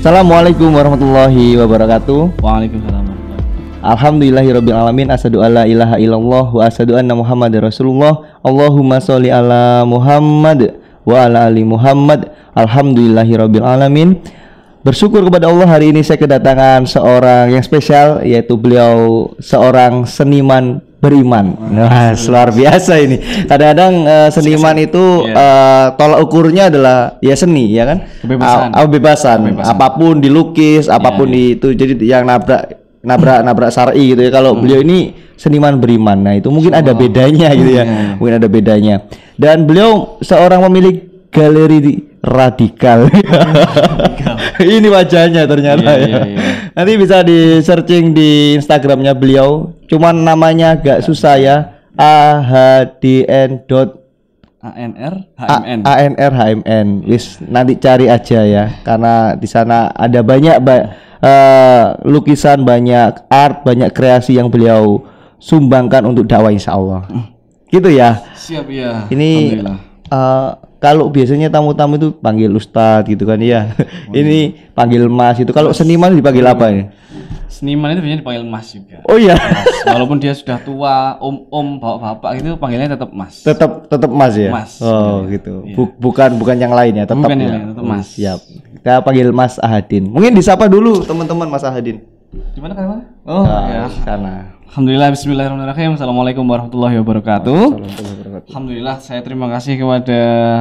Assalamualaikum warahmatullahi wabarakatuh. Waalaikumsalam. Alhamdulillahirabbil alamin asyhadu alla ilaha illallah wa asyhadu anna muhammadar rasulullah. Allahumma sholli ala Muhammad wa ala ali Muhammad. Alhamdulillahirabbil alamin. Bersyukur kepada Allah hari ini saya kedatangan seorang yang spesial yaitu beliau seorang seniman beriman. Nah, luar biasa ini. Kadang-kadang eh, seniman itu eh, tolak ukurnya adalah ya seni ya kan? Kebebasan. Ah, ah, kebebasan. Apa pun dilukis, apa pun itu jadi yang nabrak nabrak nabrak syar'i gitu ya. Kalau beliau ini seniman beriman. Nah, itu mungkin ada bedanya gitu ya. Mungkin ada bedanya. Dan beliau seorang pemilik galeri di- radikal. ini wajahnya ternyata Iya, ya. iya, iya. Nanti bisa di searching di Instagramnya beliau. Cuman namanya agak susah ya. ahdn dot ANR A- HMN. ANR HMN. Wis nanti cari aja ya karena di sana ada banyak ba- eh, lukisan, banyak art, banyak kreasi yang beliau sumbangkan untuk dakwah insya Allah. Gitu ya. Siap ya. Ini Alhamdulillah. Kalau biasanya tamu-tamu itu panggil ustadz gitu kan ya. Ini panggil mas itu. Kalau seniman dipanggil apa ya? Seniman itu biasanya dipanggil Mas juga. Oh iya. Mas. Walaupun dia sudah tua, om-om, bapak-bapak itu panggilnya tetap Mas. tetap tetap mas ya. Mas, Oh iya. gitu. Bu- bukan bukan yang lain ya, tetap Bukan yang ya. lain, tetap Oh, Mas. Siap. Kita panggil Mas Ahadin. Mungkin disapa dulu teman-teman Mas Ahadin. Gimana kan? Oh, Nah, ya. sana. Alhamdulillah Bismillahirrahmanirrahim Assalamualaikum warahmatullahi wabarakatuh Alhamdulillah saya terima kasih kepada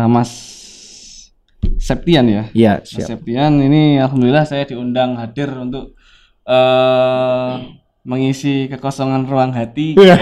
Mas Septian ya Iya, Mas. Septian ini Alhamdulillah saya diundang hadir untuk eh mengisi kekosongan ruang hati. Ya,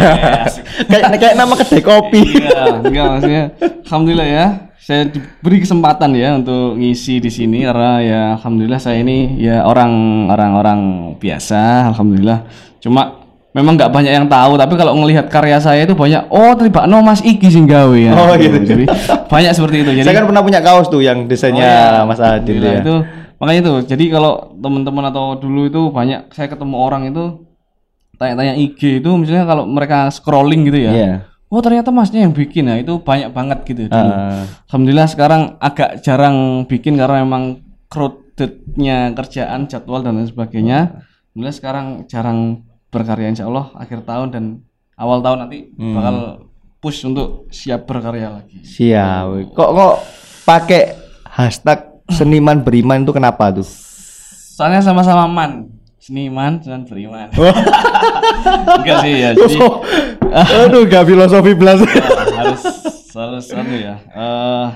kayak kayak nama kedai kopi. Iya, enggak maksudnya. Alhamdulillah ya, saya diberi kesempatan ya untuk ngisi di sini karena ya alhamdulillah saya ini ya orang orang orang biasa, alhamdulillah. Cuma memang nggak banyak yang tahu, tapi kalau ngelihat karya saya itu banyak. Oh, terlibat no Mas Iki sing gawe ya. Oh, gitu. Jadi banyak seperti itu. Jadi Saya kan pernah punya kaos tuh yang desainnya Mas Ahadin tuh Alhamdulillah, ya. itu makanya itu. Jadi kalau teman-teman atau dulu itu banyak saya ketemu orang itu tanya-tanya IG itu misalnya kalau mereka scrolling gitu ya. Iya. Oh ternyata masnya yang bikin ya itu banyak banget gitu dulu. Ah. Alhamdulillah sekarang agak jarang bikin karena memang crowdednya kerjaan, jadwal dan lain sebagainya. Alhamdulillah sekarang jarang berkarya insya Allah akhir tahun dan awal tahun nanti Hmm. bakal push untuk siap berkarya lagi. Siap. Kok kok pakai hashtag seniman beriman itu kenapa tuh? Soalnya sama-sama man, seniman dan beriman. Enggak sih ya, jadi Aduh, gak filosofi belas. harus harus anu ya. eh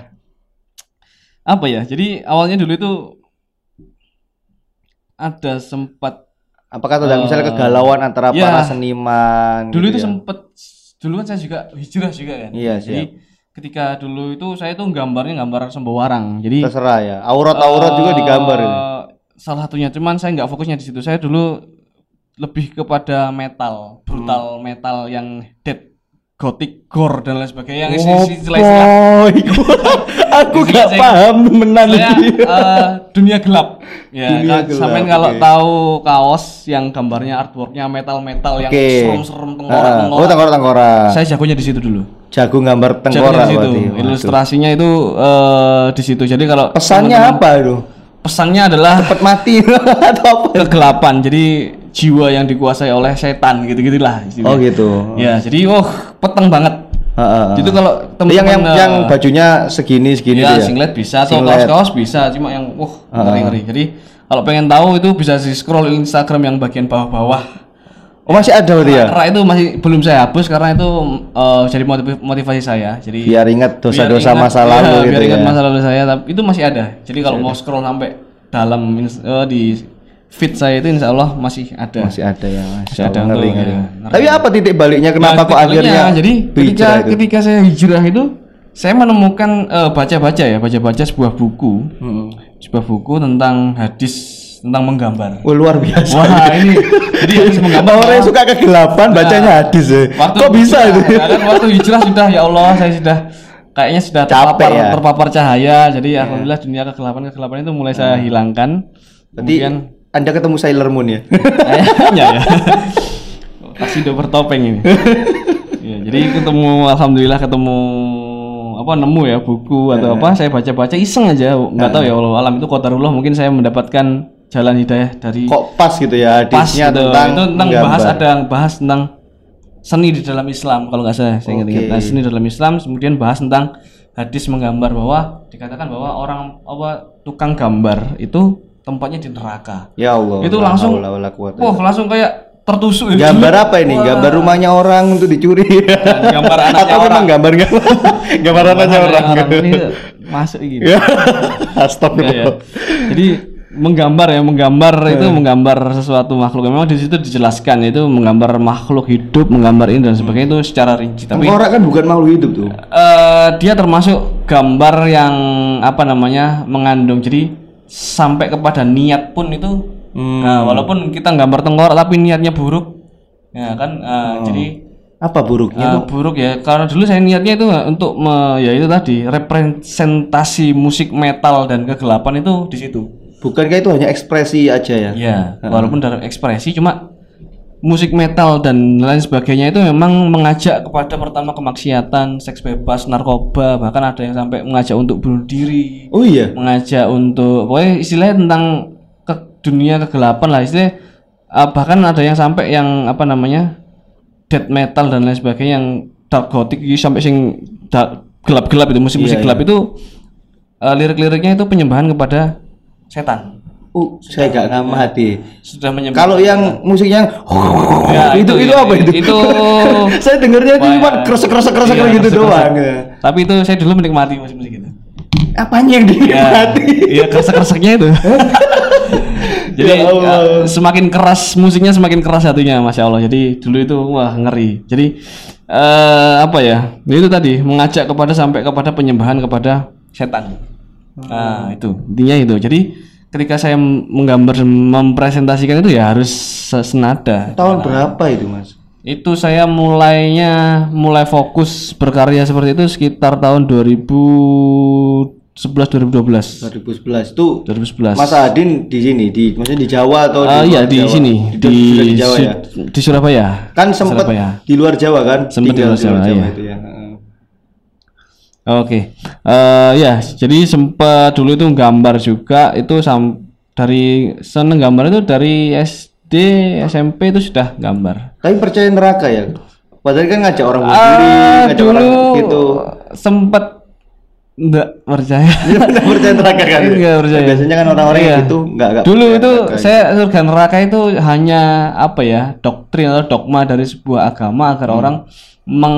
apa ya? Jadi awalnya dulu itu ada sempat Apakah ada misalnya kegalauan antara ya. para seniman? dulu gitu itu ya? sempat dulu kan saya juga hijrah juga kan. Iya, Jadi ketika dulu itu saya tuh gambarnya gambar sembarang. Jadi terserah ya. Aurat-aurat juga digambar itu. eh, Salah satunya cuman saya nggak fokusnya di situ. Saya dulu lebih kepada metal, brutal Hmm. metal yang dead, gothic, gore dan lain sebagainya. Yang Oh, istilah-istilah aku gak paham saya iki. eh, dunia gelap ya Dunia kan, gelap, sampean kalau oke. tahu kaos yang gambarnya artworknya metal metal yang Oke. serem-serem tengkorak Ah, tengkorak Oh, tengkorak-tengkorak. saya jagonya di situ dulu Jago gambar tengkorak di situ berarti. Waduh. ilustrasinya itu eh, di situ jadi kalau Pesannya teman-teman- apa itu? pesannya adalah Cepet mati atau apa? kegelapan jadi jiwa yang dikuasai oleh setan gitu gitulah Oh gitu. ya jadi oh peteng banget Heeh. itu kalau yang teman-teman yang eh, yang bajunya segini segini ya, ya. singlet bisa atau Singlet. kaos-kaos bisa cuma yang wah ngeri-ngeri jadi kalau pengen tahu itu bisa di scroll Instagram yang bagian bawah-bawah Oh masih ada berarti ya? karena itu masih belum saya hapus karena itu eh, jadi motiv- motivasi saya jadi Biar ingat dosa-dosa masa lalu gitu biar ya. ingat masa lalu saya tapi itu masih ada jadi kalau mau scroll sampai dalam eh, di feed saya itu insya Allah masih ada Masih ada ya. Masih ada ngeri, untuk, ngeri. ya, ngeri. Tapi apa titik baliknya kenapa Nah, kok akhirnya jadi ketika itu? ketika saya hijrah itu saya menemukan eh, baca-baca ya baca-baca sebuah buku Hmm. sebuah buku tentang hadis tentang menggambar Wah, luar biasa. wah ini jadi hadis menggambar Orang yang suka kegelapan bacanya hadis ya. waktu Kok bisa hijrah, itu? ya kan waktu hijrah sudah ya Allah saya sudah kayaknya sudah Capek terpapar ya? terpapar cahaya jadi alhamdulillah dunia kegelapan kegelapan itu mulai saya hilangkan Berarti kemudian Anda ketemu Sailor Moon ya? kayaknya ya pasti udah bertopeng ini. Ya, jadi ketemu alhamdulillah ketemu apa nemu ya buku atau apa saya baca-baca iseng aja. Nggak tahu ya Allah alam itu qadarullah mungkin saya mendapatkan jalan hidayah dari Kok pas gitu ya pas hadisnya gitu. tentang itu tentang menggambar. bahas ada yang bahas tentang seni di dalam Islam kalau nggak salah saya ingat-ingat. Nah, seni dalam Islam kemudian bahas tentang hadis menggambar bahwa dikatakan bahwa orang apa tukang gambar itu tempatnya di neraka Ya Allah. Itu la langsung- wah langsung kayak tertusuk gitu. Gambar apa ini? Gambar rumahnya orang untuk dicuri. gambar anaknya Atau memang gambar gambar gambar anaknya orang. orang ini masuk gitu Ya. Ya, Astagfirullah. ya. Jadi menggambar ya, menggambar itu menggambar sesuatu makhluk. Memang di situ dijelaskan itu menggambar makhluk hidup, menggambar ini dan sebagainya itu secara rinci. Tapi Tengkorak kan bukan makhluk hidup tuh. eh, dia termasuk gambar yang apa namanya mengandung. Jadi sampai kepada niat pun itu. Nah, walaupun kita gambar tengkorak tapi niatnya buruk, ya kan. eh, Jadi Apa buruknya? Eh, buruk ya karena dulu saya niatnya itu untuk me- ya itu tadi representasi musik metal dan kegelapan itu di situ Bukankah itu hanya ekspresi aja ya? ya walaupun dalam ekspresi cuma musik metal dan lain sebagainya itu memang mengajak kepada pertama kemaksiatan seks bebas narkoba bahkan ada yang sampai mengajak untuk bunuh diri. Oh iya. mengajak untuk pokoknya istilahnya tentang ke dunia kegelapan lah istilahnya eh, bahkan ada yang sampai yang apa namanya death metal dan lain sebagainya yang dark gothic itu sampai sing gelap-gelap itu musik-musik gelap itu eh, lirik-liriknya itu penyembahan kepada setan Uh, saya gak ngamati. sudah menyembah Kalau yang musiknya Ya, itu itu, ya, apa itu? itu saya dengarnya itu cuma ya. kresek-kresek kresek Iya, gitu doang. tapi itu saya dulu menikmati musik-musik itu Apanya yang ya dinikmati? iya kresek-kreseknya itu jadi Ya Allah. ya, semakin keras musiknya semakin keras hatinya masya Allah jadi dulu itu wah ngeri jadi eh apa ya itu tadi mengajak kepada sampai kepada penyembahan kepada setan nah itu intinya itu jadi ketika saya menggambar mempresentasikan itu ya harus se- senada Tahun berapa itu, Mas? itu saya mulainya mulai fokus berkarya seperti itu sekitar tahun 2011 2012 2011 itu 2011 Mas Adin di sini di maksudnya di Jawa atau Ah, di iya luar di Jawa? sini di, di, di Jawa ya di Surabaya kan sempat Surabaya. di luar Jawa kan Sempat di luar Jawa, iya. itu ya Oke. Eh, ya jadi sempat dulu itu gambar juga itu sam dari seneng gambar itu dari SD SMP itu sudah gambar. Tapi percaya neraka ya? Padahal kan ngajak orang bunuh diri Ah, ngajak dulu orang gitu. sempat enggak percaya nggak percaya neraka kan Nggak percaya. biasanya kan orang-orang Iya. gitu nggak nggak Dulu percaya itu saya surga neraka itu hanya apa ya doktrin atau dogma dari sebuah agama agar Hmm. orang meng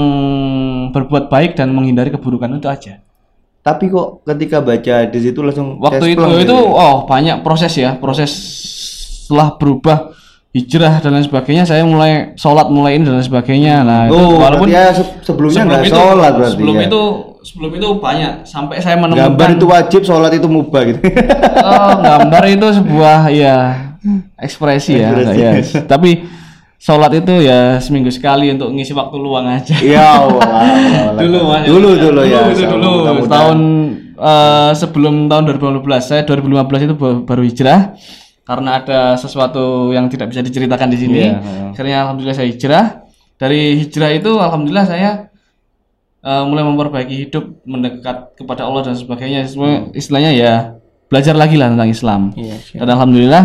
berbuat baik dan menghindari keburukan itu aja. tapi kok ketika baca di situ langsung Waktu itu itu gitu. oh banyak proses ya proses setelah berubah hijrah dan lain sebagainya saya mulai sholat mulai ini dan lain sebagainya nah itu oh walaupun ya se- sebelumnya nggak itu sholat berarti sebelum ya itu sebelum itu banyak sampai saya menemukan gambar itu wajib sholat itu mubah gitu Oh, gambar itu sebuah ya ekspresi ya, Ekspresi. ya. Tapi sholat itu ya seminggu sekali untuk ngisi waktu luang aja. ya Allah dulu mas. dulu dulu ya itu dulu Mudah-mudahan. tahun eh, sebelum tahun 2015 saya 2015 itu ba- baru hijrah karena ada sesuatu yang tidak bisa diceritakan di sini. Iya, Akhirnya alhamdulillah saya hijrah. Dari hijrah itu alhamdulillah saya eh, mulai memperbaiki hidup, mendekat kepada Allah dan sebagainya. Semua istilahnya ya belajar lagi lah tentang Islam. Iya, Dan alhamdulillah,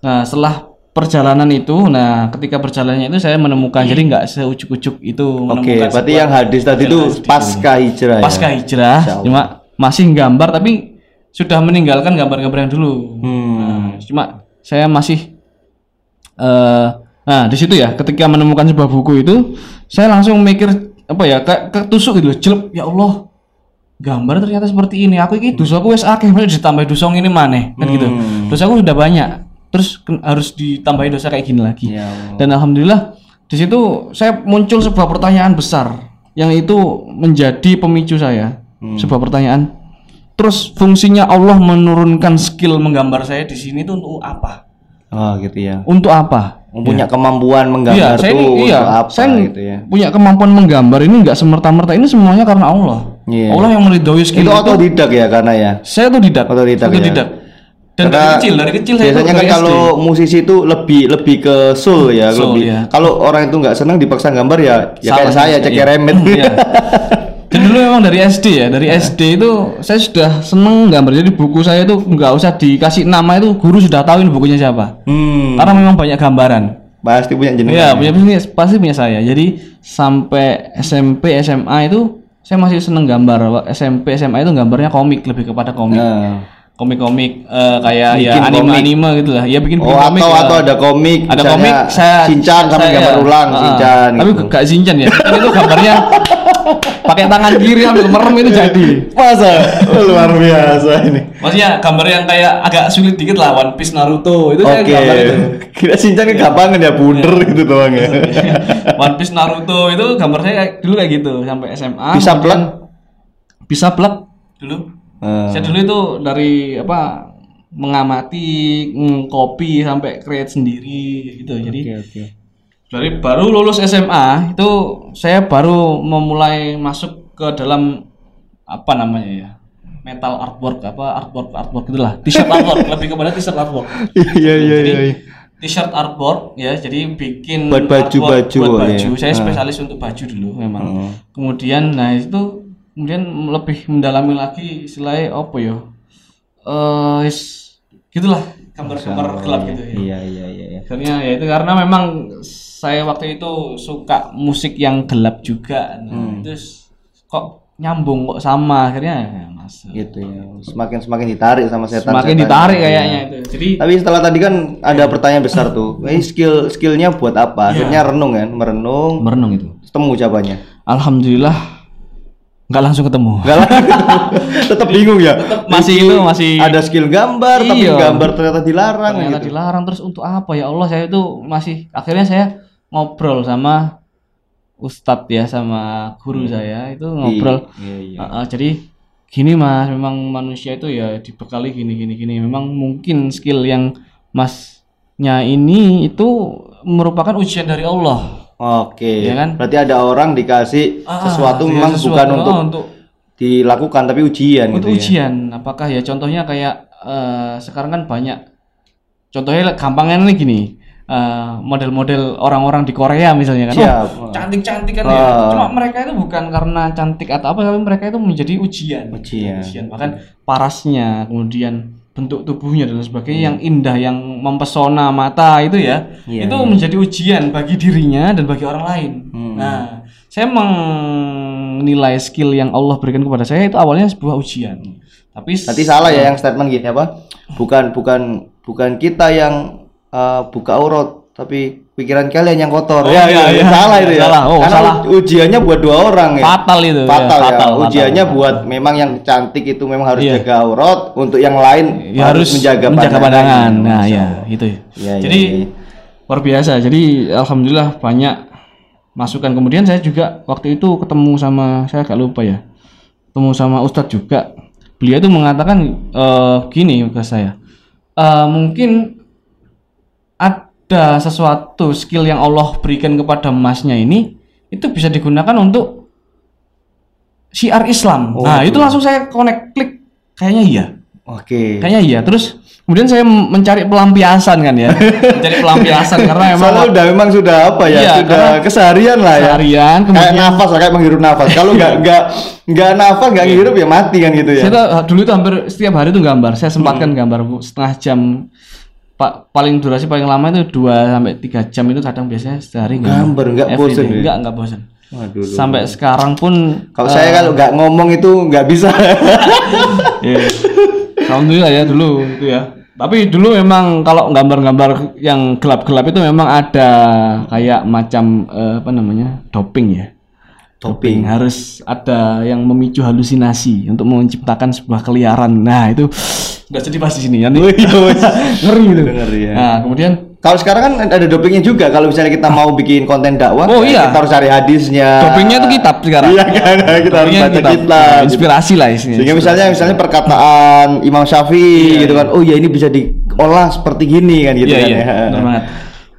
nah setelah perjalanan itu, nah ketika perjalanannya itu saya menemukan jadi nggak seujuk-ujuk itu Oke, menemukan berarti yang hadis tadi itu pasca hijrah ya. pasca hijrah, cuma masih gambar tapi sudah meninggalkan gambar-gambar yang dulu. Hmm. Nah, cuma saya masih eh nah di situ ya ketika menemukan sebuah buku itu saya langsung mikir apa ya kayak ketusuk gitu jelek ya Allah gambar ternyata seperti ini aku ini dosa aku wes akeh maksudnya ditambah dosa ini mana kan gitu Hmm. dosa aku sudah banyak terus harus ditambahin dosa kayak gini lagi Ya Allah. dan alhamdulillah di situ saya muncul sebuah pertanyaan besar yang itu menjadi pemicu saya Hmm. sebuah pertanyaan terus fungsinya Allah menurunkan skill menggambar saya di sini itu untuk apa Oh, gitu ya. untuk apa Mempunyai kemampuan Iya, menggambar saya tuh ini iya, untuk apa saya gitu ya. punya kemampuan menggambar ini nggak semerta-merta ini semuanya karena Allah. Iya. Allah yang meridhoi skill Itu itu. otodidak ya karena ya. Saya tuh didak. Otodidak ya. Otodidak. Dan Karena dari kecil, dari kecil saya Biasanya kan kalau SD. musisi itu lebih lebih ke soul ya, Soul, lebih. iya. Kalau orang itu nggak senang dipaksa gambar ya, ya kayak saya iya. cek remet. Iya. Dan dulu memang dari SD ya, dari SD itu saya sudah seneng gambar. Jadi buku saya itu nggak usah dikasih nama itu guru sudah tahu ini bukunya siapa. Hmm. Karena memang banyak gambaran. Pasti punya jenengan. Iya, punya punya pasti punya saya. Jadi sampai SMP, SMA itu saya masih seneng gambar. SMP, SMA itu gambarnya komik lebih kepada komik. Nah. Komik-komik eh, kayak ya Bikin anime-anime gitu lah. Ya bikin, bikin Oh, komik. atau ya. atau ada komik. ada komik saya Shinchan sampai saya- gambar ulang Ah, Shinchan tapi gitu. gak Shinchan ya itu gambarnya pakai tangan kiri ambil merem itu jadi Masa? Luar biasa ini. maksudnya gambar yang kayak agak sulit dikit lah One Piece Naruto itu saya Oke. gambar itu Kira Shinchan kan gampang ya bunder gitu doang ya. One Piece Naruto itu gambar saya kayak- dulu kayak gitu sampai SMA Bisa plek? bisa plek dulu Hmm. saya dulu itu dari apa mengamati kopi sampai create sendiri gitu jadi oke. Dari baru lulus SMA itu saya baru memulai masuk ke dalam apa namanya ya metal artwork apa artwork artwork itulah t-shirt artwork lebih kepada t-shirt artwork Iya iya iya. iya. t-shirt artwork ya jadi bikin Buat baju- artwork baju, buat oh, baju iya. saya Ah. spesialis untuk baju dulu memang Hmm. kemudian nah itu kemudian lebih mendalami lagi istilahnya apa ya eh is- gitulah gambar-gambar gelap gitu ya Iya iya iya. iya. akhirnya ya itu karena memang saya waktu itu suka musik yang gelap juga nah, terus kok nyambung kok sama akhirnya ya masuk Gitu ya. Semakin semakin ditarik sama setan. semakin ditarik kayaknya itu jadi Tapi setelah tadi kan ada pertanyaan besar tuh. Ini skill skillnya buat apa? Akhirnya renung kan, merenung, merenung itu ketemu jawabannya. alhamdulillah nggak langsung ketemu Enggak lah. Tetap bingung ya. masih itu masih Ada skill gambar tapi Iya. gambar ternyata dilarang ternyata gitu. dilarang terus untuk apa ya Allah saya itu masih akhirnya saya ngobrol sama ustadz ya sama guru saya itu ngobrol Iya iya. Ah, ah, jadi gini mas memang manusia itu ya dibekali gini gini gini memang mungkin skill yang masnya ini itu merupakan ujian dari Allah Oke. Iya kan? Berarti ada orang dikasih Ah, sesuatu dikasih memang sesuatu, bukan ah, untuk untuk dilakukan tapi ujian untuk gitu ya. ujian apakah ya contohnya kayak eh, sekarang kan banyak contohnya gampangnya nih gini eh, model-model orang-orang di Korea misalnya kan Siap. Wah, cantik-cantik kan ya Ah. cuma mereka itu bukan karena cantik atau apa tapi mereka itu menjadi ujian Ujian. bahkan parasnya kemudian bentuk tubuhnya dan sebagainya yang indah yang mempesona mata itu ya Iya, itu menjadi ujian bagi dirinya dan bagi orang lain. Hmm. nah saya menilai skill yang Allah berikan kepada saya itu awalnya sebuah ujian. Tapi Nanti salah ya yang statement gini apa? Bukan bukan bukan kita yang uh, buka aurat tapi pikiran kalian yang kotor. Oh, iya, iya. salah itu ya. Salah, oh, Karena salah. ujiannya buat dua orang ya. fatal itu ya, Fatal ya. fatal, ujiannya fatal. buat memang yang cantik itu memang harus Iya. jaga aurat, untuk yang lain ya harus menjaga, pandangan. Nah, ya, itu. ya. Iya, iya, Jadi iya. luar biasa. Jadi alhamdulillah banyak masukan. Kemudian saya juga waktu itu ketemu sama saya agak lupa ya. Ketemu sama Ustadz juga. Beliau itu mengatakan eh, gini ke saya. Eh, mungkin ada sesuatu skill yang Allah berikan kepada masnya ini itu bisa digunakan untuk syiar Islam. nah, itu langsung saya connect klik kayaknya iya. Oke. Kayaknya iya. Terus kemudian saya mencari pelampiasan kan ya. mencari pelampiasan karena memang Soalnya udah memang sudah apa ya? Iya, sudah keseharian lah ya. harian Kayak kemudian nafas lah, kayak menghirup nafas. Kalau nggak nggak nggak nafas nggak ngirup ya mati kan gitu ya. saya tuh, dulu itu hampir setiap hari tuh gambar. Saya sempatkan gambar Bu, setengah jam. Pak paling durasi paling lama itu 2 sampai 3 jam itu kadang biasanya sehari Gambar, nggak bosen ya? Nggak, nggak bosen. Waduh. Sampai sekarang pun Kalau saya kalau nggak ngomong itu nggak bisa. Iya. Alhamdulillah ya dulu itu ya. Tapi dulu memang kalau gambar-gambar yang gelap-gelap itu memang ada kayak macam eh, apa namanya doping ya. Doping harus ada yang memicu halusinasi untuk menciptakan sebuah keliaran. Nah itu nggak jadi pas di sini nanti ngeri itu. Ngeri ya. Nah kemudian Kalau sekarang kan ada dopingnya juga. Kalau misalnya kita mau bikin konten dakwah, Oh, ya iya. kita harus cari hadisnya. dopingnya itu kitab sekarang. Iya kan, kita harus Dopingnya baca kitab. kitab. Nah, inspirasi lah isinya. Sehingga misalnya misalnya perkataan Imam Syafi'i gitu kan, oh ya ini bisa diolah seperti gini kan gitu Iya kan iya, ya. benar banget.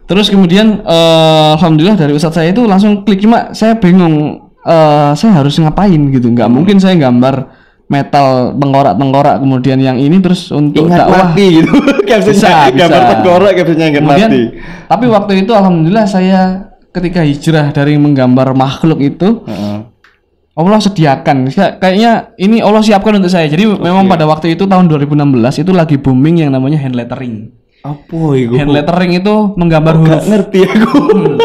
Terus kemudian eh, alhamdulillah dari ustadz saya itu langsung klik cuma saya bingung eh, saya harus ngapain gitu. Nggak mungkin saya gambar metal tengkorak-tengkorak kemudian yang ini terus untuk Ingat dakwah. mati gitu. Captionnya Bisa, gambar tengkorak, captionnya ingat Kemudian mati. tapi waktu itu alhamdulillah saya ketika hijrah dari menggambar makhluk itu Heeh. Allah sediakan Kayak- kayaknya ini Allah siapkan untuk saya jadi memang pada waktu itu tahun 2016 itu lagi booming yang namanya hand lettering Apa itu? hand lettering itu menggambar huruf Gak ngerti aku. Hmm.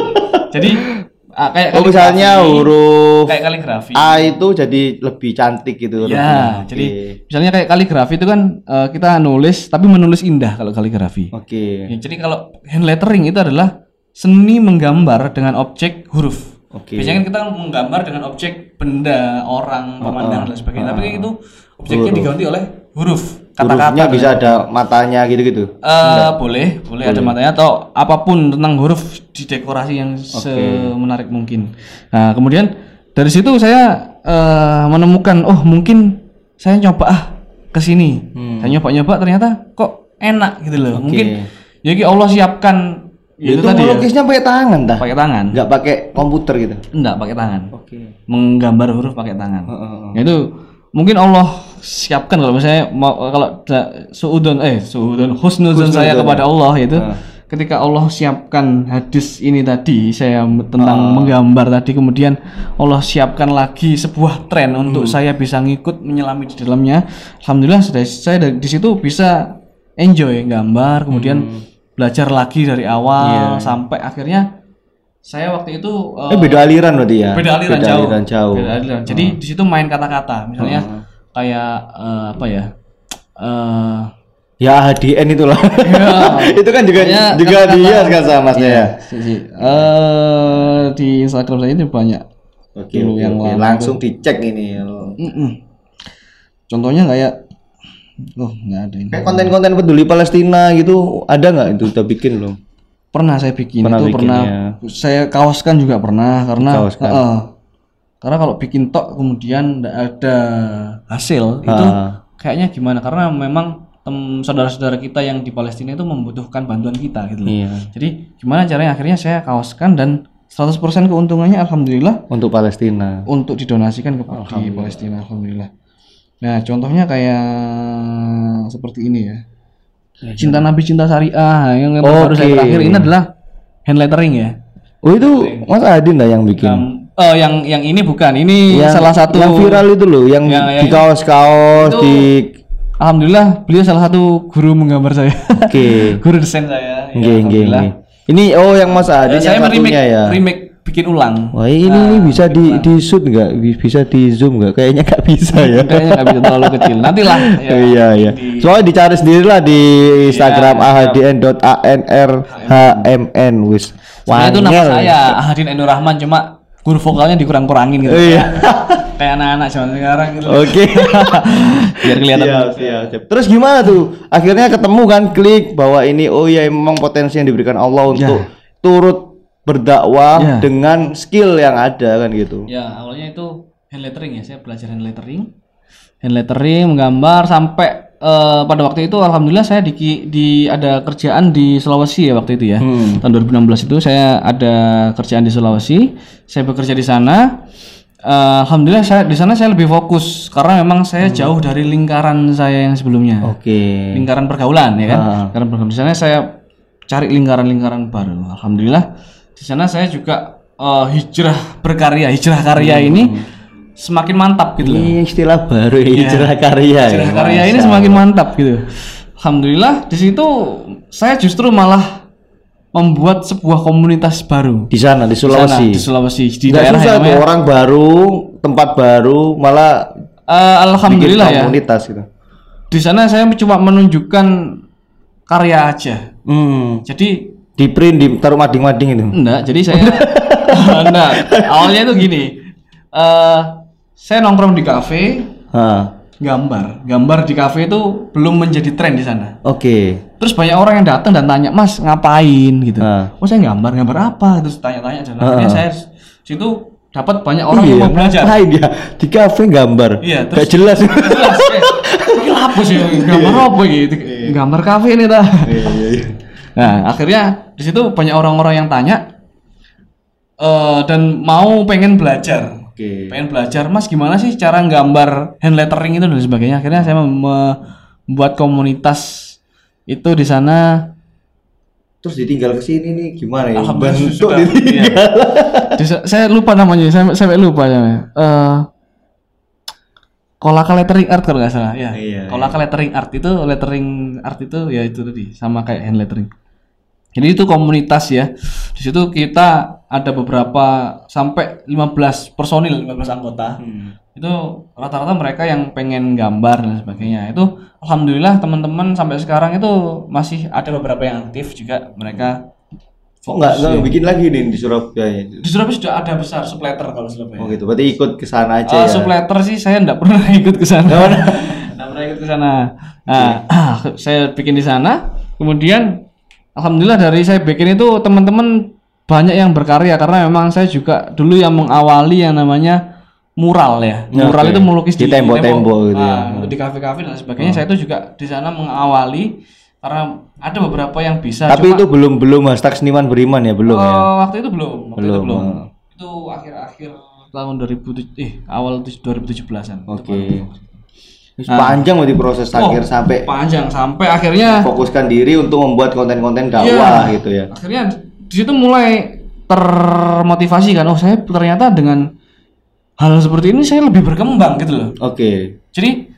jadi ah, kayak Oh misalnya huruf kayak kaligrafi A itu jadi lebih cantik gitu ya jadi misalnya kayak kaligrafi itu kan eh, kita nulis tapi menulis indah kalau kaligrafi Oke. Ya, jadi kalau hand lettering itu adalah seni menggambar dengan objek huruf. Oke. Biasanya kan kita menggambar dengan objek benda, orang, pemandangan dan sebagainya. Tapi itu objeknya diganti oleh huruf, kata-kata. bisa ada matanya gitu-gitu. Eh, boleh, boleh ada matanya atau apa pun tentang huruf didekorasi yang semenarik mungkin. Nah, kemudian dari situ saya eh, menemukan oh mungkin saya nyoba ah ke sini. Saya nyoba-nyoba ternyata kok enak gitu loh. Mungkin ya ki Allah siapkan Ya, itu, itu tadi ya, melukisnya pakai tangan dah. pakai tangan. Nggak pakai komputer gitu. Enggak pakai tangan. Oke. Menggambar huruf pakai tangan. Heeh. Nah, itu mungkin Allah siapkan kalau misalnya mau kalau suudon eh suudon husnuzon saya kepada Allah itu ketika Allah siapkan hadis ini tadi saya tentang menggambar tadi kemudian Allah siapkan lagi sebuah tren untuk saya bisa ngikut menyelami di dalamnya. Alhamdulillah saya, saya dari- di situ bisa enjoy gambar kemudian belajar lagi dari awal sampai akhirnya saya waktu itu eh, Eh beda aliran berarti ya. beda aliran Beda jauh. aliran jauh. Beda aliran. Jadi di situ main kata-kata, misalnya kayak eh, apa ya? Eh Ya HDN itulah. ya, itu kan juga Pokoknya juga kata-kata- dia kan sama masnya ya. si- si. Eh, di Instagram saya itu banyak. Oke, Dulu oke, yang oke. langsung dicek ini. Mm-mm. Contohnya kayak, oh nggak ada. Kayak konten-konten peduli Palestina gitu ada nggak itu udah bikin belum? Pernah saya bikin Pernah itu bikin, pernah. ya. Saya kaoskan juga pernah karena. Kaoskan. Heeh. karena kalau bikin tok kemudian nggak ada hasil itu kayaknya gimana? Karena memang tem- saudara-saudara kita yang di Palestina itu membutuhkan bantuan kita gitu loh. Iya. Jadi gimana caranya akhirnya saya kaoskan dan 100% keuntungannya alhamdulillah Untuk Palestina. untuk didonasikan ke di Palestina alhamdulillah. Nah, contohnya kayak seperti ini ya. Cinta Nabi Cinta Syariah yang baru saya terakhir ini adalah hand lettering ya. Oh itu Mas Adin lah yang bikin. Yang- oh, yang yang ini bukan. Ini salah satu yang viral itu loh, yang Yang- di yang- kaos-kaos di Alhamdulillah beliau salah satu guru menggambar saya. Oke. guru desain saya. Ya, Nggih, nggih, alhamdullah. nggih. Ini oh yang Mas Adin saya yang remake, satunya ya. remake bikin ulang. Wah ini, ini bisa di di shoot nggak? Bi- Bisa di zoom nggak? Kayaknya nggak bisa ya. Kayaknya nggak bisa terlalu kecil. Nantilah. ya. Iya iya. Soalnya dicari sendiri lah di Instagram ahdn.anrhmn wis. Sebenarnya itu nama saya Ahadin Enur Rahman cuma guru vokalnya dikurang-kurangin gitu. Iya. Kayak anak-anak zaman sekarang gitu. Oke. Biar kelihatan. Siap, siap, siap. Terus gimana tuh? Akhirnya ketemu kan klik bahwa ini oh ya memang potensi yang diberikan Allah untuk turut berdakwah Ya. dengan skill yang ada kan gitu. Ya, awalnya itu hand lettering ya. Saya belajar hand lettering. Hand lettering, menggambar sampai eh, pada waktu itu alhamdulillah saya di, di ada kerjaan di Sulawesi ya waktu itu ya. Hmm. Tahun 2016 itu saya ada kerjaan di Sulawesi. Saya bekerja di sana. Eh, alhamdulillah saya di sana saya lebih fokus karena memang saya jauh dari lingkaran saya yang sebelumnya. Oke. lingkaran pergaulan ya kan Ah. lingkaran pergaulan di sana saya cari lingkaran-lingkaran baru alhamdulillah di sana saya juga eh, hijrah berkarya hijrah karya ini semakin mantap gitu loh Ini istilah baru ya, hijrah karya. hijrah ya. karya ini semakin mantap gitu alhamdulillah di situ saya justru malah membuat sebuah komunitas baru Di sana di di sana, Sulawesi. di Sulawesi di Nggak daerah susah yang namanya orang baru, tempat baru, malah bikin alhamdulillah ya komunitas gitu. di sana saya cuma menunjukkan karya aja Hmm. jadi Di print di taruh mading-mading itu. Enggak, jadi saya enggak. Awalnya itu gini. eh saya nongkrong di kafe, Ha. gambar. Gambar di kafe itu belum menjadi tren di sana. Oke. Terus banyak orang yang datang dan tanya, "Mas, ngapain?" gitu. Ah. Oh, saya gambar. Gambar apa? Terus tanya-tanya dan akhirnya saya situ dapat banyak orang iya, yang mau belajar. ngapain dia di kafe gambar. Iya, Gak terus- jelas. Jelas, eh, ini apa sih? Gambar apa gitu? Gambar kafe ini dah. Iya, iya, iya. Nah, akhirnya di situ banyak orang-orang yang tanya eh dan mau pengen belajar. Oke. Pengen belajar, Mas gimana sih cara nggambar hand lettering itu dan sebagainya. Akhirnya saya mem- membuat komunitas itu di sana. Terus ditinggal ke sini nih gimana ya? Alhamdulillah sudah. ditinggal. Di sa- saya lupa namanya, saya saya lupa namanya. Eh Kolaka lettering art kalau nggak salah ya. Iya, Kolaka lettering art itu lettering art itu ya itu tadi sama kayak hand lettering. Jadi itu komunitas ya. Di situ kita ada beberapa sampai 15 personil, 15 anggota. Itu rata-rata mereka yang pengen gambar dan sebagainya. Itu alhamdulillah teman-teman sampai sekarang itu masih ada beberapa yang aktif juga mereka Oh nggak nggak bikin lagi nih di Surabaya. di Surabaya sudah ada besar supletter kalau Surabaya. Oh gitu. Berarti ikut ke sana aja Oh, ya. supletter sih saya enggak pernah ikut ke sana. Enggak pernah ikut ke sana. Nah, saya bikin di sana. Kemudian alhamdulillah dari saya bikin itu teman-teman banyak yang berkarya karena memang saya juga dulu yang mengawali yang namanya mural ya. Mural Oke. itu melukis Di tembok-tembok gitu ya. Nah, di kafe-kafe dan sebagainya. Saya itu juga di sana mengawali karena ada beberapa yang bisa Tapi cuma- itu belum belum hashtag seniman beriman ya belum ya. Oh, waktu itu belum, waktu itu Belum, belum. ah. Itu akhir-akhir tahun 2007 eh awal tuj- 2017-an. Oke. Terus Panjang berarti proses Oh, akhir sampai panjang sampai akhirnya fokuskan diri untuk membuat konten-konten dakwah Iya. gitu ya. akhirnya di situ mulai termotivasi kan oh saya ternyata dengan hal seperti ini saya lebih berkembang gitu loh. Oke. Jadi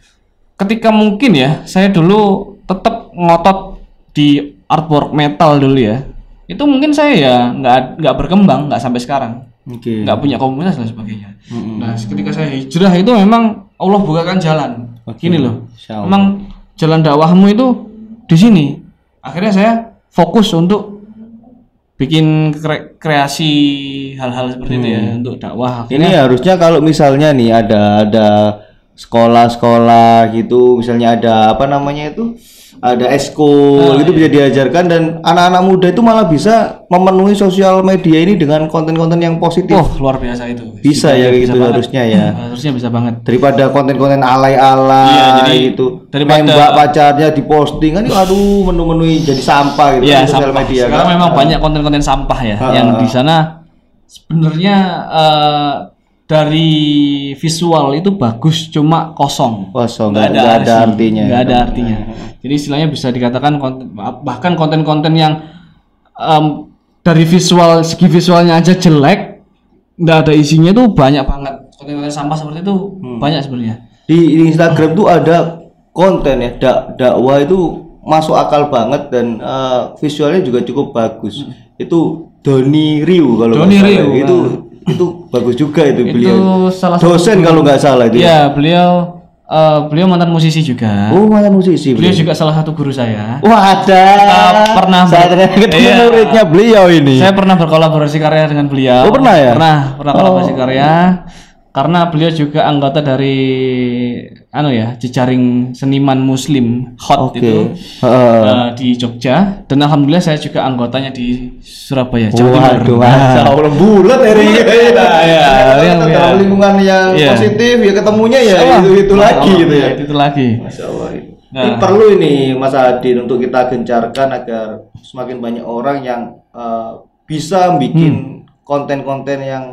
ketika mungkin ya saya dulu tetap ngotot di artwork metal dulu ya. Itu mungkin saya ya nggak nggak berkembang nggak sampai sekarang. Oke. nggak punya komunitas dan sebagainya. Nah, ketika saya hijrah itu memang Allah bukakan jalan. Oke. Gini loh. Memang jalan dakwahmu itu di sini. Akhirnya saya fokus untuk bikin kre- kreasi hal-hal seperti itu ya untuk dakwah. Ini harusnya kalau misalnya nih ada ada sekolah-sekolah gitu, misalnya ada apa namanya itu? Ada eskul itu bisa diajarkan dan anak-anak muda itu malah bisa memenuhi sosial media ini dengan konten-konten yang positif. Oh, luar biasa itu. bisa ya kayak bisa gitu banget. harusnya ya. Harusnya bisa banget. Daripada konten-konten alay-alay Iya, jadi gitu. daripada- Nembak pacarnya diposting kan itu aduh menu-menui jadi sampah gitu Iya, di sosial sampah. media Sekarang kan. memang banyak konten-konten sampah ya Ah, yang ah, di sana sebenarnya eh, dari visual itu bagus cuma kosong. Kosong, nggak ada arti- artinya. nggak ada artinya. Jadi istilahnya bisa dikatakan konten, bahkan konten-konten yang em, dari visual segi visualnya aja jelek, nggak ada isinya tuh banyak banget. Konten-konten sampah seperti itu Hmm. banyak sebenarnya. di di Instagram tuh ada konten ya dak dakwah itu masuk akal banget dan eh, visualnya juga cukup bagus itu Doni Riu kalau Doni salah. Riu, itu itu bagus juga itu, beliau salah dosen kalau nggak salah itu ya. Iya, beliau eh, beliau mantan musisi juga. oh malah musisi Beliau beliau juga salah satu guru saya. wah ada pernah saya ternyata Iya. muridnya beliau ini Saya pernah berkolaborasi karya dengan beliau. Oh, pernah ya? Pernah, pernah kolaborasi karya. Karena beliau juga anggota dari anu ya, jejaring seniman muslim hot Oke. itu Heeh. eh, di Jogja dan alhamdulillah saya juga anggotanya di Surabaya, Jawa Waduh, Timur. Allah bulat hari ini. ya, yang- Dalam ya. lingkungan yang Iya. positif ya ketemunya ya itu itu lagi Allah, gitu ya. ya, Itu lagi. Masya Allah. Ini Nah. perlu ini Mas Adin untuk kita gencarkan agar semakin banyak orang yang uh, bisa bikin konten-konten yang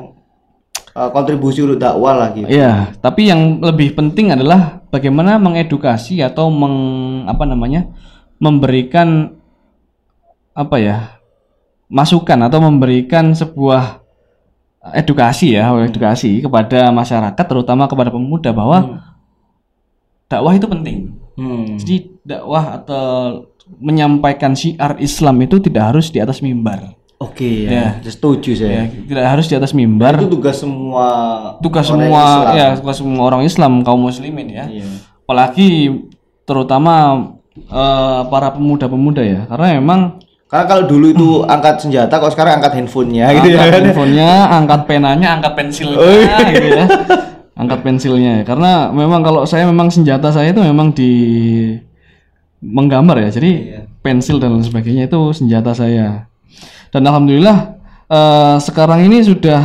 uh, kontribusi untuk dakwah lah gitu. Iya, tapi yang lebih penting adalah bagaimana mengedukasi atau meng apa namanya? memberikan apa ya? masukan atau memberikan sebuah edukasi ya, edukasi kepada masyarakat terutama kepada pemuda bahwa dakwah itu penting. Hmm. Jadi dakwah atau menyampaikan syiar Islam itu tidak harus di atas mimbar. Oke Ya. ya, setuju Ya, saya. tidak harus di atas mimbar. Itu tugas semua tugas semua Islam. ya tugas semua orang Islam kaum muslimin ya Iya. apalagi terutama eh, para pemuda-pemuda ya karena memang Karena kalau dulu itu angkat senjata, kalau sekarang angkat handphonenya gitu ya. angkat handphonenya angkat penanya angkat pensilnya Oh, iya. gitu ya angkat pensilnya karena memang kalau saya memang senjata saya itu memang di menggambar ya jadi Iya. pensil dan lain sebagainya itu senjata saya dan alhamdulillah eh, sekarang ini sudah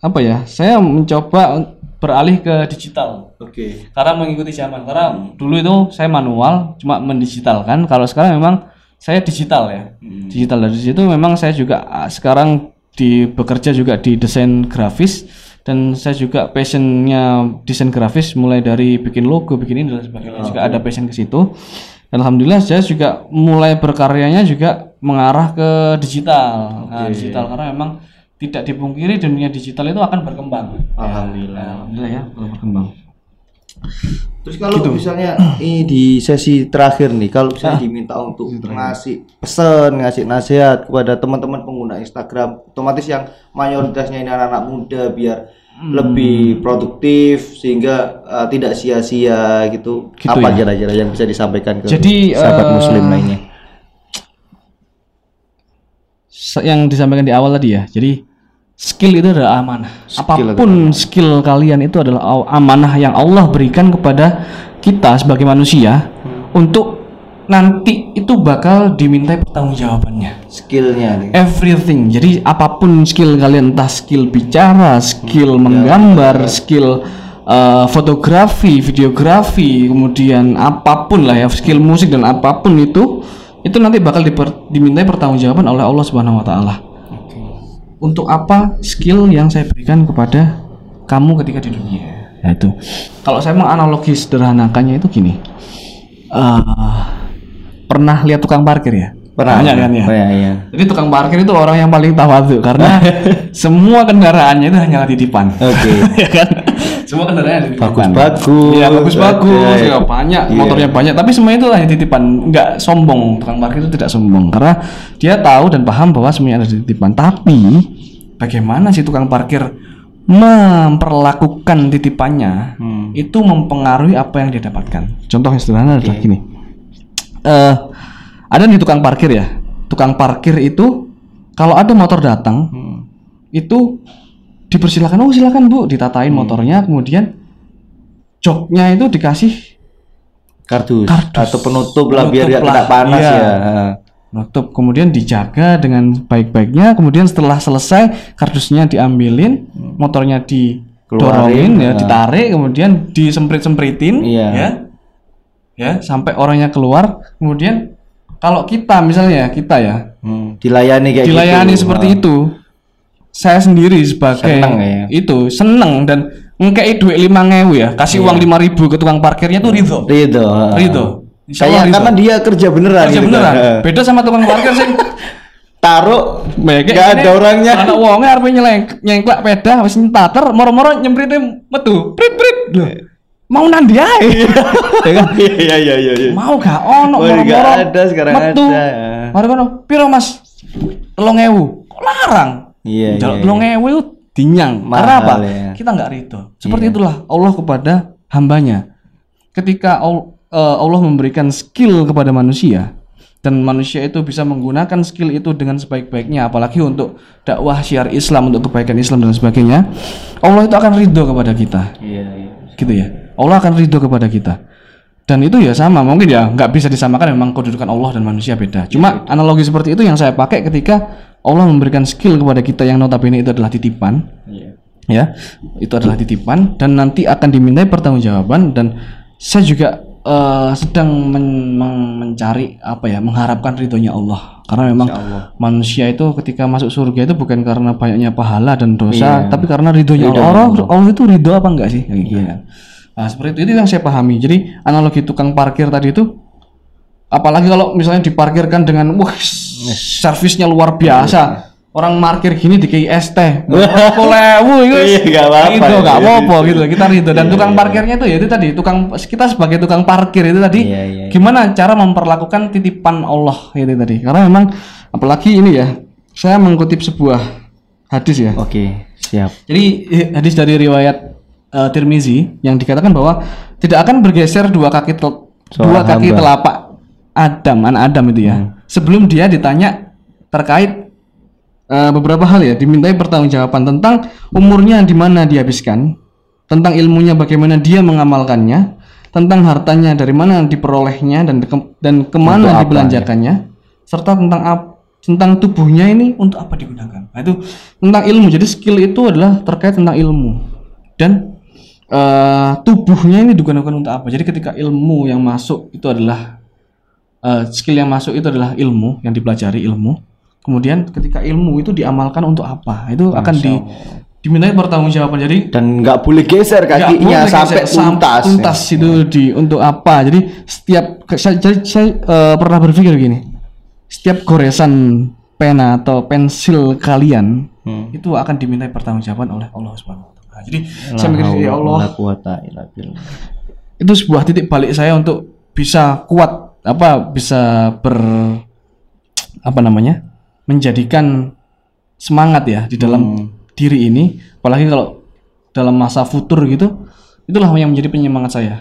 apa ya saya mencoba beralih ke digital. Oke. karena mengikuti zaman karena dulu itu saya manual cuma mendigitalkan. Kalau sekarang memang saya digital ya. Digital dari situ memang saya juga ah, sekarang di bekerja juga di desain grafis. Dan saya juga passionnya desain grafis mulai dari bikin logo bikin ini dan sebagainya. Juga ada passion ke situ. Dan alhamdulillah saya juga mulai berkaryanya juga mengarah ke digital nah, digital karena memang tidak dipungkiri dunia digital itu akan berkembang Alhamdulillah. alhamdulillah ya akan berkembang Terus kalau misalnya ini di sesi terakhir nih, kalau misalnya diminta untuk ngasih pesan, ngasih nasihat kepada teman-teman pengguna Instagram, otomatis yang mayoritasnya ini anak-anak muda biar lebih produktif sehingga uh, tidak sia-sia gitu. Gitu Apa ya. kira-kira yang bisa disampaikan ke Jadi, sahabat eh, muslim lainnya? Yang disampaikan di awal tadi ya. Jadi skill itu adalah amanah. Skill Apa pun skill kalian itu adalah amanah yang Allah berikan kepada kita sebagai manusia untuk nanti itu bakal dimintai pertanggungjawabannya. Skillnya nih. Everything. Jadi apa pun skill kalian entah skill bicara, skill menggambar, skill uh, fotografi, videografi, kemudian apa pun lah ya, skill musik dan apa pun itu itu nanti bakal diper- dimintai pertanggungjawaban oleh Allah Subhanahu wa taala. Untuk apa skill yang saya berikan kepada kamu ketika di dunia? Ya itu. Kalau saya menganalogi sederhanakannya itu gini. Eh, pernah lihat tukang parkir ya? Pernah Banyak kan ya? Oh, iya, iya. Jadi tukang parkir itu orang yang paling tawadhu karena semua kendaraannya itu hanyalah titipan. Oke. ya kan? Semua kendaraannya titipan. Bagus-bagus. Iya, bagus-bagus. Iya. Ya, banyak, Iya. motornya banyak, tapi semua itu hanya titipan. Enggak sombong. Tukang parkir itu tidak sombong karena dia tahu dan paham bahwa semuanya ada titipan. Tapi bagaimana si tukang parkir memperlakukan titipannya Hmm. itu mempengaruhi apa yang dia dapatkan. Contoh yang sederhana adalah gini. Eh, ada nih tukang parkir ya. Tukang parkir itu kalau ada motor datang Hmm. itu dipersilakan oh silakan bu ditatain motornya kemudian joknya itu dikasih Kardus. Kardus. atau penutup lah biar Penutup lah, tidak panas iya. ya. nutup kemudian dijaga dengan baik-baiknya kemudian setelah selesai kardusnya diambilin motornya didorongin ya ah. ditarik kemudian disemprit-sempritin Iya. ya ya sampai orangnya keluar kemudian kalau kita misalnya kita ya Hmm, dilayani kayak dilayani gitu. seperti Ah. itu saya sendiri sebagai Seneng ya? itu seneng dan ngekei duit lima ya kasih uang lima ribu ke tukang parkirnya tuh ridho Ridho. ah. ridho Kayak ridho. karena dia kerja beneran Kerja gitu beneran kan. beda sama tukang parkir sih Taruh Baik, nggak ada orangnya. Anak wongnya arep nyeleng nyengklak peda wis ntater moro-moro nyemprite metu. Prit prit. Loh. Mau nandi ae. Ya kan? Iya iya iya iya. Mau gak ono Oh, nggak moro-moro. ada, sekarang metu. ada. Mari kono. Piro Mas? 3000. Kok larang? Iya, Jaluk iya, 3000 itu dinyang. Karena apa? ya. Kita nggak ridho. Seperti Iya. itulah Allah kepada hambanya. Ketika eh, Allah memberikan skill kepada manusia dan manusia itu bisa menggunakan skill itu dengan sebaik-baiknya apalagi untuk dakwah syiar Islam untuk kebaikan Islam dan sebagainya Allah itu akan ridho kepada kita Iya iya. gitu ya Allah akan ridho kepada kita. Dan itu ya sama mungkin ya nggak bisa disamakan memang kedudukan Allah dan manusia beda. Cuma analogi seperti itu yang saya pakai ketika Allah memberikan skill kepada kita yang notabene itu adalah titipan. Iya. ya itu adalah titipan dan nanti akan dimintai pertanggungjawaban dan saya juga eh, sedang men- men- mencari apa ya mengharapkan ridhonya Allah. Karena memang manusia itu ketika masuk surga itu bukan karena banyaknya pahala dan dosa tapi karena ridhonya Allah. Allah. Allah itu ridho apa enggak sih? Kan nah seperti itu itu yang saya pahami. Jadi analogi tukang parkir tadi itu apalagi kalau misalnya diparkirkan dengan wah servisnya luar biasa. Orang parkir gini di ST lewu itu Iya, nggak apa-apa. itu nggak Iya, apa-apa iya. gitu. Kita ridho dan tukang parkirnya itu ya itu tadi tukang kita sebagai tukang parkir itu tadi Iya, iya, iya. gimana cara memperlakukan titipan Allah itu tadi? Karena memang apalagi ini ya saya mengutip sebuah hadis ya. Oke, siap. jadi eh, hadis dari riwayat eh, Tirmizi yang dikatakan bahwa tidak akan bergeser dua kaki tel- dua Seorang kaki hamba. telapak Adam, anak Adam itu ya. Sebelum dia ditanya terkait eh, beberapa hal ya, dimintai pertanggungjawaban tentang umurnya di mana dihabiskan, tentang ilmunya bagaimana dia mengamalkannya, tentang hartanya dari mana diperolehnya dan ke- dan Untuk ke mana apa, dibelanjakannya, serta tentang ap- tentang tubuhnya ini untuk apa digunakan. Nah, itu tentang ilmu. Jadi skill itu adalah terkait tentang ilmu dan eh, tubuhnya ini digunakan untuk apa. Jadi ketika ilmu yang masuk itu adalah eh, skill yang masuk itu adalah ilmu yang dipelajari ilmu. Kemudian ketika ilmu itu diamalkan untuk apa? Itu akan di dimintai pertanggungjawaban. Jadi Dan nggak boleh geser kakinya boleh sampai geser, tuntas. tuntas itu di untuk apa? Jadi setiap saya, jadi saya eh, pernah berpikir gini. Setiap goresan pena atau pensil kalian Hmm. itu akan dimintai pertanggungjawaban oleh Allah Subhanahu taala. Jadi saya mikir ya Allah. itu sebuah titik balik saya untuk bisa kuat apa bisa ber apa namanya menjadikan semangat ya di dalam diri ini. Apalagi kalau dalam masa futur gitu itulah yang menjadi penyemangat saya.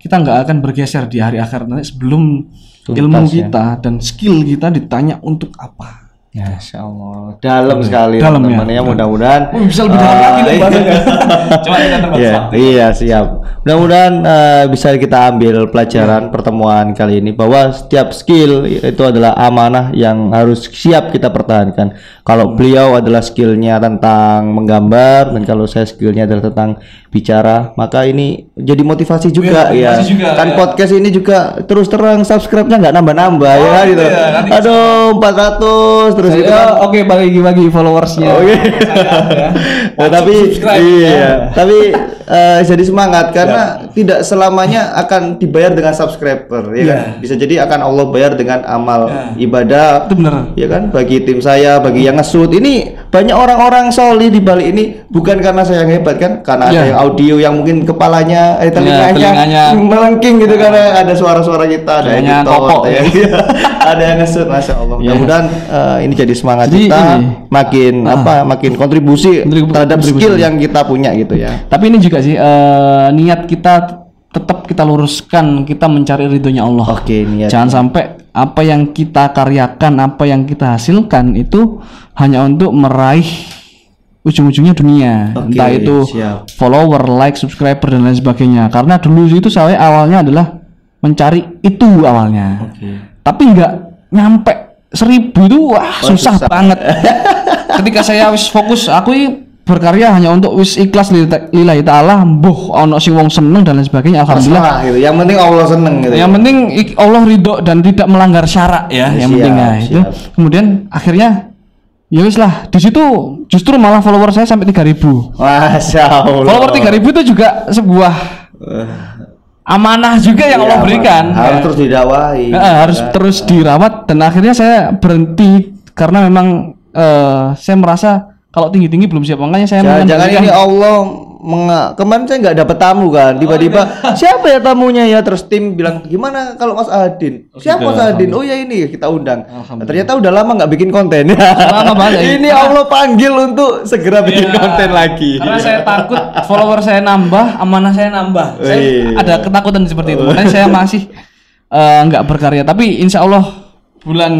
Kita nggak akan bergeser di hari akhir nanti sebelum ilmu kita dan skill kita ditanya untuk apa Masya Allah, dalam sekali Dalam ya. teman-teman ya. Mudah-mudahan Oh, bisa lebih dalam lagi nih iya. bahasanya. Cuma kita terbatas Iya, waktu. iya siap. Mudah-mudahan eh, bisa kita ambil pelajaran pertemuan kali ini bahwa setiap skill itu adalah amanah yang harus siap kita pertahankan. Kalau beliau adalah skillnya tentang menggambar dan kalau saya skillnya adalah tentang bicara, maka ini jadi motivasi juga Iya, ya. motivasi juga, kan ya. podcast ini juga terus terang subscribe-nya nggak nambah-nambah ya gitu. iya, nanti Aduh 400 terus gitu kan. Ya, oke bagi-bagi followersnya. Oke. ya. Nah, tapi subscribe, iya, ya. tapi eh, jadi semangat karena tidak selamanya akan dibayar dengan subscriber ya kan. Bisa jadi akan Allah bayar dengan amal ibadah. Itu benar. Ya kan bagi tim saya, bagi yang ngesut ini banyak orang-orang solih di balik ini bukan karena saya yang hebat kan, karena ada Ya. yang audio yang mungkin kepalanya, eh telinganya, telinganya. melengking gitu karena ada suara-suara kita, ada editor, kopok, ya. ya. ada yang ngesut, masya Allah. Ya. Mudah-mudahan eh, ini jadi semangat Jadi kita ini. makin apa makin kontribusi Kontribu- terhadap kontribusi. skill yang kita punya gitu ya. Tapi ini juga sih eh, niat kita tetap kita luruskan kita mencari ridhonya Allah. Oke, niat. Jangan sampai apa yang kita karyakan, apa yang kita hasilkan itu hanya untuk meraih ujung-ujungnya dunia. Oke, Entah itu siap. follower, like, subscriber dan lain sebagainya. Karena dulu itu saya awalnya adalah mencari itu awalnya. Tapi nggak nyampe seribu itu wah susah, susah. banget. Ketika saya wis fokus, aku berkarya hanya untuk wis ikhlas lillah- lillahi taala, mbuh ono sing wong seneng dan lain sebagainya. Alhamdulillah. Masalah gitu. Yang penting Allah seneng gitu. Yang penting ik- Allah ridho dan tidak melanggar syarak ya, yang Siap, penting ya itu. Kemudian akhirnya ya wis lah di situ justru malah follower saya sampai 3000. Masya Allah. Follower 3000 itu juga sebuah amanah juga yang Iya, Allah berikan. Harus Ya. terus didakwahi. Eh, harus terus dirawat dan akhirnya saya berhenti karena memang eh, saya merasa kalau tinggi-tinggi belum siap makanya saya Jangan, jangan ini Allah kemarin saya nggak dapat tamu kan tiba-tiba Oh, siapa ya tamunya ya terus tim bilang gimana kalau Mas Adin siapa Mas Adin oh ya ini kita undang Nah, ternyata udah lama nggak bikin konten Lama banget, ya. ini Allah panggil untuk segera bikin Iya. konten lagi Karena saya takut follower saya nambah, amanah saya nambah. Saya Wih. ada ketakutan seperti itu. Makanya saya masih eh, nggak berkarya. Tapi insya Allah bulan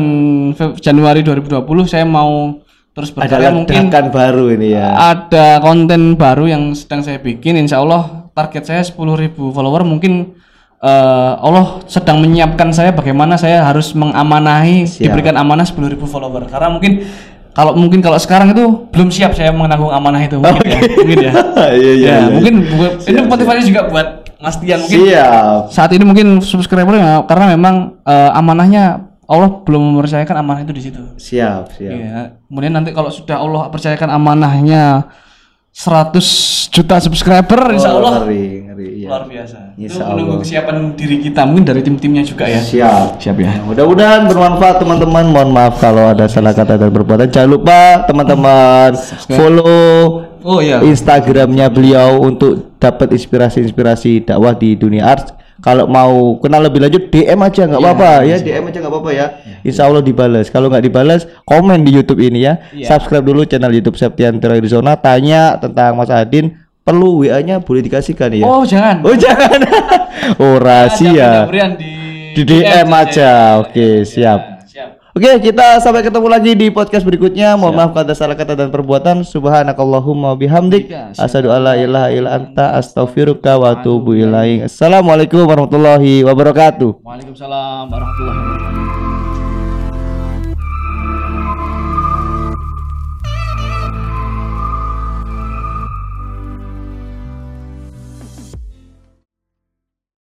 Januari 2020 saya mau terus ada mungkin baru ini ya. Ada konten baru yang sedang saya bikin. Insya Allah target saya 10.000 follower. Mungkin eh, Allah sedang menyiapkan saya bagaimana saya harus mengamanahi Siap. diberikan amanah 10.000 follower. Karena mungkin kalau mungkin kalau sekarang itu belum siap saya menanggung amanah itu. Mungkin ya mungkin ya. Iya iya ya, iya. mungkin bu- ini motivasi juga buat Mas Tian mungkin. Siap. Saat ini mungkin subscriber ya, karena memang eh, amanahnya Allah belum mempercayakan amanah itu di situ. siap siap Iya. Kemudian nanti kalau sudah Allah percayakan amanahnya 100 juta subscriber insya Oh, Allah ngeri ngeri iya. luar biasa. Itu Insya menunggu Allah. kesiapan diri kita mungkin dari tim-timnya juga ya. siap Siap ya. Mudah-mudahan bermanfaat teman-teman. Mohon maaf kalau ada salah kata dan perbuatan. Jangan lupa teman-teman follow Oh iya. Instagramnya beliau untuk dapat inspirasi-inspirasi dakwah di dunia art. Kalau mau kenal lebih lanjut DM aja nggak apa-apa ya DM aja nggak apa-apa ya. Insya Allah dibalas. Kalau nggak dibalas komen di YouTube ini ya. Subscribe dulu channel YouTube Septian Arizona. Tanya tentang Mas Adin. Perlu WA-nya boleh dikasihkan ya. Oh jangan. Oh jangan. oh rahasia. Di Di DM aja. Oke, siap. Siap. Oke, kita sampai ketemu lagi di podcast berikutnya. Mohon maaf kalau ada salah kata dan perbuatan. Subhanakallahumma bihamdik. Iya, Asyhadu alla ilaha illa anta astaghfiruka wa atubu ilaik. Assalamualaikum warahmatullahi wabarakatuh. Waalaikumsalam warahmatullahi wabarakatuh.